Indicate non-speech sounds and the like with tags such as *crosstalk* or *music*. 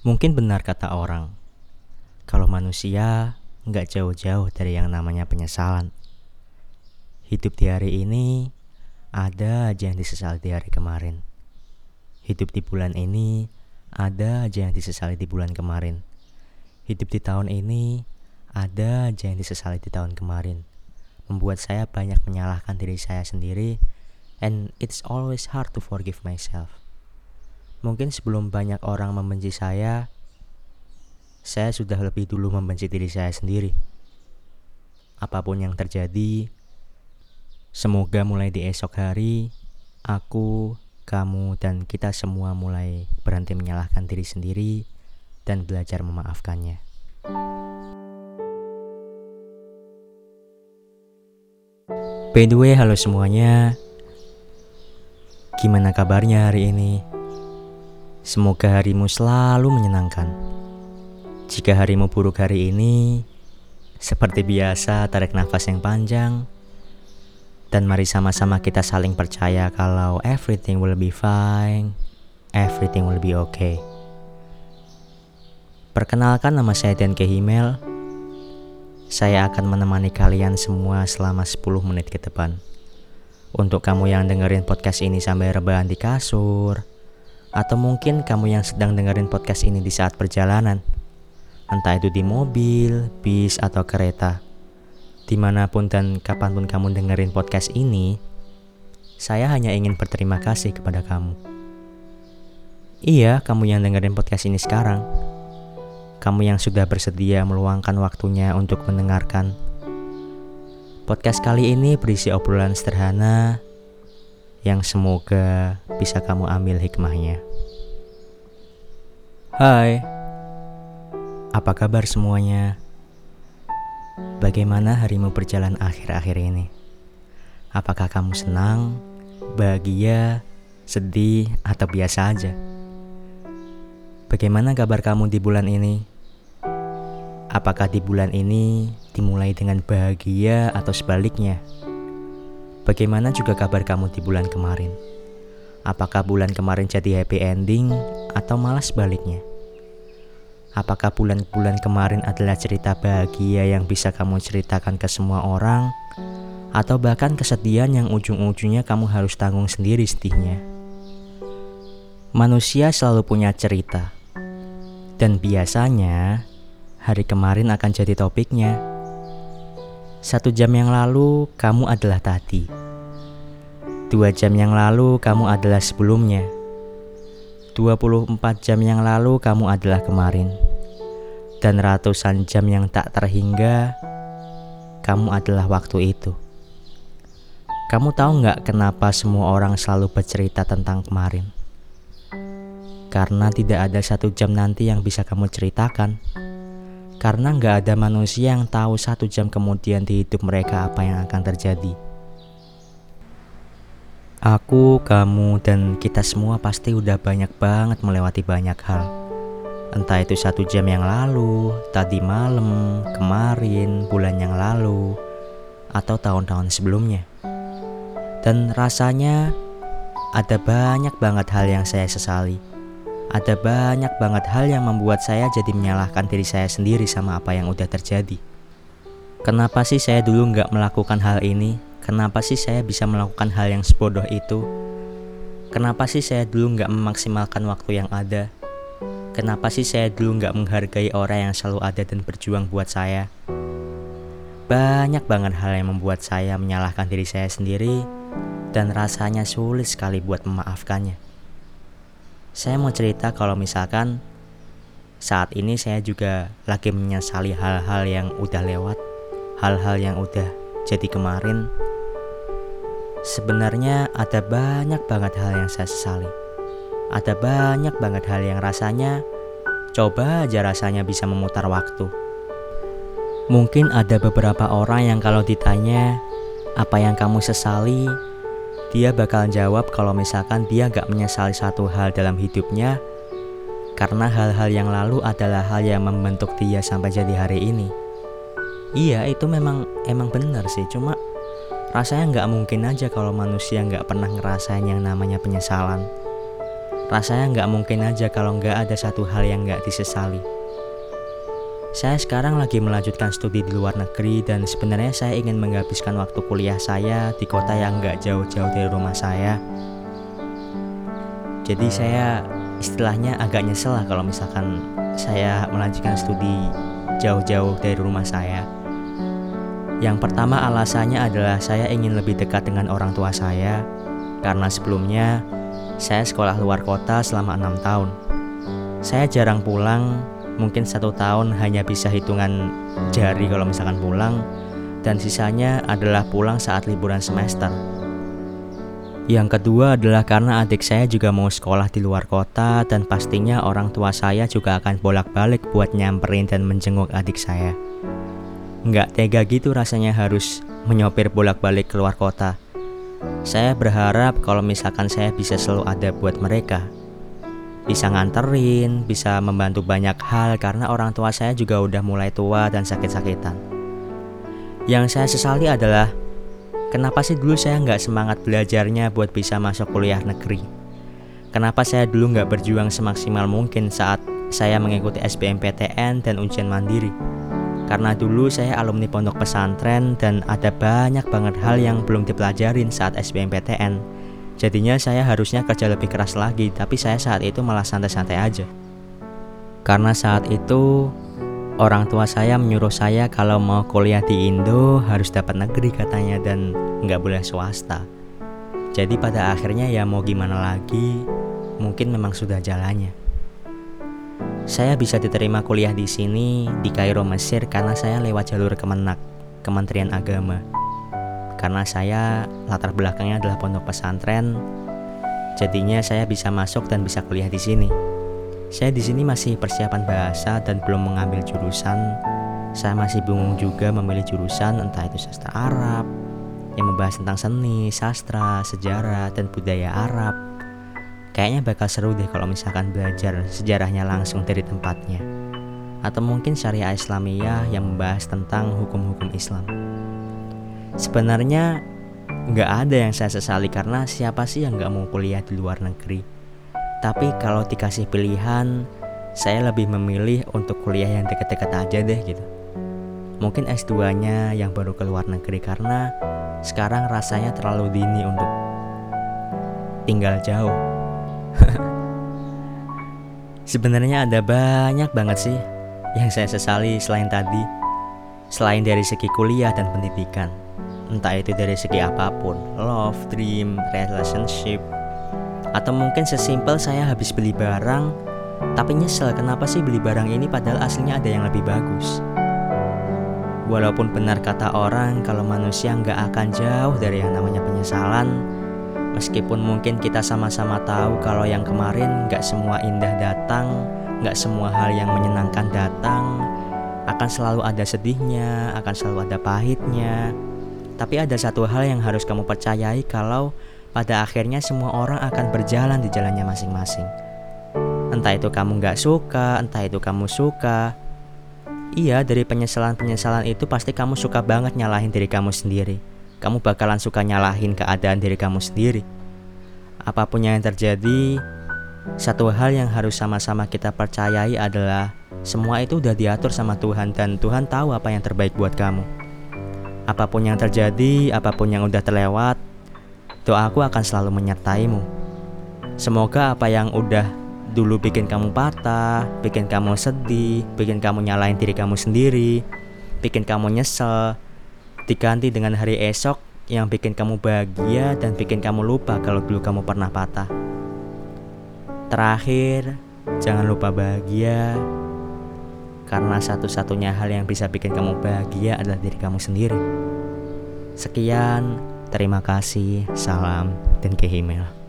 Mungkin benar kata orang, kalau manusia nggak jauh-jauh dari yang namanya penyesalan. Hidup di hari ini ada aja yang disesali di hari kemarin. Hidup di bulan ini ada aja yang disesali di bulan kemarin. Hidup di tahun ini ada aja yang disesali di tahun kemarin. Membuat saya banyak menyalahkan diri saya sendiri and it's always hard to forgive myself. Mungkin sebelum banyak orang membenci saya, saya sudah lebih dulu membenci diri saya sendiri. Apa pun yang terjadi, semoga mulai di esok hari, aku, kamu, dan kita semua mulai berhenti menyalahkan diri sendiri dan belajar memaafkannya. By the way, halo semuanya. Gimana kabarnya hari ini? Semoga harimu selalu menyenangkan. Jika harimu buruk hari ini, seperti biasa tarik nafas yang panjang, dan mari sama-sama kita saling percaya kalau everything will be fine, everything will be okay. Perkenalkan nama saya Dan Kehimel. Saya akan menemani kalian semua selama 10 menit ke depan. Untuk kamu yang dengerin podcast ini sampai rebahan di kasur, atau mungkin kamu yang sedang dengerin podcast ini di saat perjalanan, entah itu di mobil, bis, atau kereta. Di mana pun dan kapan pun kamu dengerin podcast ini, saya hanya ingin berterima kasih kepada kamu. Iya, kamu yang dengerin podcast ini sekarang. Kamu yang sudah bersedia meluangkan waktunya untuk mendengarkan. Podcast kali ini berisi obrolan sederhana yang semoga bisa kamu ambil hikmahnya. Hai, apa kabar semuanya? Bagaimana harimu berjalan akhir-akhir ini? Apakah kamu senang, bahagia, sedih, atau biasa aja? Bagaimana kabar kamu di bulan ini? Apakah di bulan ini dimulai dengan bahagia atau sebaliknya? Bagaimana juga kabar kamu di bulan kemarin? Apakah bulan kemarin jadi happy ending atau malah sebaliknya? Apakah bulan-bulan kemarin adalah cerita bahagia yang bisa kamu ceritakan ke semua orang? Atau bahkan kesedihan yang ujung-ujungnya kamu harus tanggung sendiri sedihnya? Manusia selalu punya cerita. Dan biasanya hari kemarin akan jadi topiknya. Satu jam yang lalu, kamu adalah tadi. Dua jam yang lalu, kamu adalah sebelumnya. 24 jam yang lalu, kamu adalah kemarin. Dan ratusan jam yang tak terhingga, kamu adalah waktu itu. Kamu tahu nggak kenapa semua orang selalu bercerita tentang kemarin? Karena tidak ada satu jam nanti yang bisa kamu ceritakan karena nggak ada manusia yang tahu satu jam kemudian di hidup mereka apa yang akan terjadi. Aku, kamu, dan kita semua pasti udah banyak banget melewati banyak hal. Entah itu satu jam yang lalu, tadi malam, kemarin, bulan yang lalu, atau tahun-tahun sebelumnya. Dan rasanya ada banyak banget hal yang saya sesali ada banyak banget hal yang membuat saya jadi menyalahkan diri saya sendiri sama apa yang udah terjadi. Kenapa sih saya dulu nggak melakukan hal ini? Kenapa sih saya bisa melakukan hal yang sebodoh itu? Kenapa sih saya dulu nggak memaksimalkan waktu yang ada? Kenapa sih saya dulu nggak menghargai orang yang selalu ada dan berjuang buat saya? Banyak banget hal yang membuat saya menyalahkan diri saya sendiri dan rasanya sulit sekali buat memaafkannya. Saya mau cerita kalau misalkan saat ini saya juga lagi menyesali hal-hal yang udah lewat, hal-hal yang udah jadi kemarin. Sebenarnya ada banyak banget hal yang saya sesali. Ada banyak banget hal yang rasanya coba aja rasanya bisa memutar waktu. Mungkin ada beberapa orang yang kalau ditanya apa yang kamu sesali, dia bakal jawab kalau misalkan dia gak menyesali satu hal dalam hidupnya karena hal-hal yang lalu adalah hal yang membentuk dia sampai jadi hari ini. Iya itu memang emang benar sih cuma rasanya nggak mungkin aja kalau manusia nggak pernah ngerasain yang namanya penyesalan. Rasanya nggak mungkin aja kalau nggak ada satu hal yang nggak disesali. Saya sekarang lagi melanjutkan studi di luar negeri dan sebenarnya saya ingin menghabiskan waktu kuliah saya di kota yang nggak jauh-jauh dari rumah saya. Jadi saya istilahnya agak nyesel lah kalau misalkan saya melanjutkan studi jauh-jauh dari rumah saya. Yang pertama alasannya adalah saya ingin lebih dekat dengan orang tua saya karena sebelumnya saya sekolah luar kota selama enam tahun. Saya jarang pulang, mungkin satu tahun hanya bisa hitungan jari kalau misalkan pulang, dan sisanya adalah pulang saat liburan semester. Yang kedua adalah karena adik saya juga mau sekolah di luar kota dan pastinya orang tua saya juga akan bolak-balik buat nyamperin dan menjenguk adik saya. Nggak tega gitu rasanya harus menyopir bolak-balik keluar kota. Saya berharap kalau misalkan saya bisa selalu ada buat mereka. Bisa nganterin, bisa membantu banyak hal karena orang tua saya juga udah mulai tua dan sakit-sakitan. Yang saya sesali adalah kenapa sih dulu saya nggak semangat belajarnya buat bisa masuk kuliah negeri? Kenapa saya dulu nggak berjuang semaksimal mungkin saat saya mengikuti SBMPTN dan ujian mandiri? Karena dulu saya alumni pondok pesantren dan ada banyak banget hal yang belum dipelajarin saat SBMPTN. Jadinya saya harusnya kerja lebih keras lagi, tapi saya saat itu malah santai-santai aja. Karena saat itu orang tua saya menyuruh saya kalau mau kuliah di Indo harus dapat negeri katanya dan nggak boleh swasta. Jadi pada akhirnya ya mau gimana lagi, mungkin memang sudah jalannya. Saya bisa diterima kuliah di sini di Kairo Mesir karena saya lewat jalur Kemenak, Kementerian Agama. Karena saya latar belakangnya adalah pondok pesantren, jadinya saya bisa masuk dan bisa kuliah di sini. Saya di sini masih persiapan bahasa dan belum mengambil jurusan. Saya masih bingung juga memilih jurusan entah itu sastra Arab yang membahas tentang seni, sastra, sejarah, dan budaya Arab Kayaknya bakal seru deh kalau misalkan belajar sejarahnya langsung dari tempatnya. Atau mungkin syariah Islamiyah yang membahas tentang hukum-hukum Islam. Sebenarnya nggak ada yang saya sesali karena siapa sih yang nggak mau kuliah di luar negeri. Tapi kalau dikasih pilihan, saya lebih memilih untuk kuliah yang deket-deket aja deh gitu. Mungkin S2-nya yang baru ke luar negeri karena sekarang rasanya terlalu dini untuk tinggal jauh *laughs* Sebenarnya ada banyak banget sih yang saya sesali selain tadi. Selain dari segi kuliah dan pendidikan. Entah itu dari segi apa pun, love, dream, relationship, atau mungkin sesimpel saya habis beli barang, tapi nyesel kenapa sih beli barang ini padahal aslinya ada yang lebih bagus. Walaupun benar kata orang kalau manusia nggak akan jauh dari yang namanya penyesalan, Meskipun mungkin kita sama-sama tahu kalau yang kemarin gak semua indah datang, gak semua hal yang menyenangkan datang, akan selalu ada sedihnya, akan selalu ada pahitnya. Tapi ada satu hal yang harus kamu percayai kalau pada akhirnya semua orang akan berjalan di jalannya masing-masing. Entah itu kamu gak suka, entah itu kamu suka. Iya, dari penyesalan-penyesalan itu pasti kamu suka banget nyalahin diri kamu sendiri kamu bakalan suka nyalahin keadaan diri kamu sendiri. Apa pun yang terjadi, satu hal yang harus sama-sama kita percayai adalah semua itu udah diatur sama Tuhan dan Tuhan tahu apa yang terbaik buat kamu. Apa pun yang terjadi, apa pun yang udah terlewat, doaku akan selalu menyertaimu. Semoga apa yang udah dulu bikin kamu patah, bikin kamu sedih, bikin kamu nyalain diri kamu sendiri, bikin kamu nyesel, diganti dengan hari esok yang bikin kamu bahagia dan bikin kamu lupa kalau dulu kamu pernah patah. Terakhir, jangan lupa bahagia karena satu-satunya hal yang bisa bikin kamu bahagia adalah diri kamu sendiri. Sekian, terima kasih, salam, dan kehimel.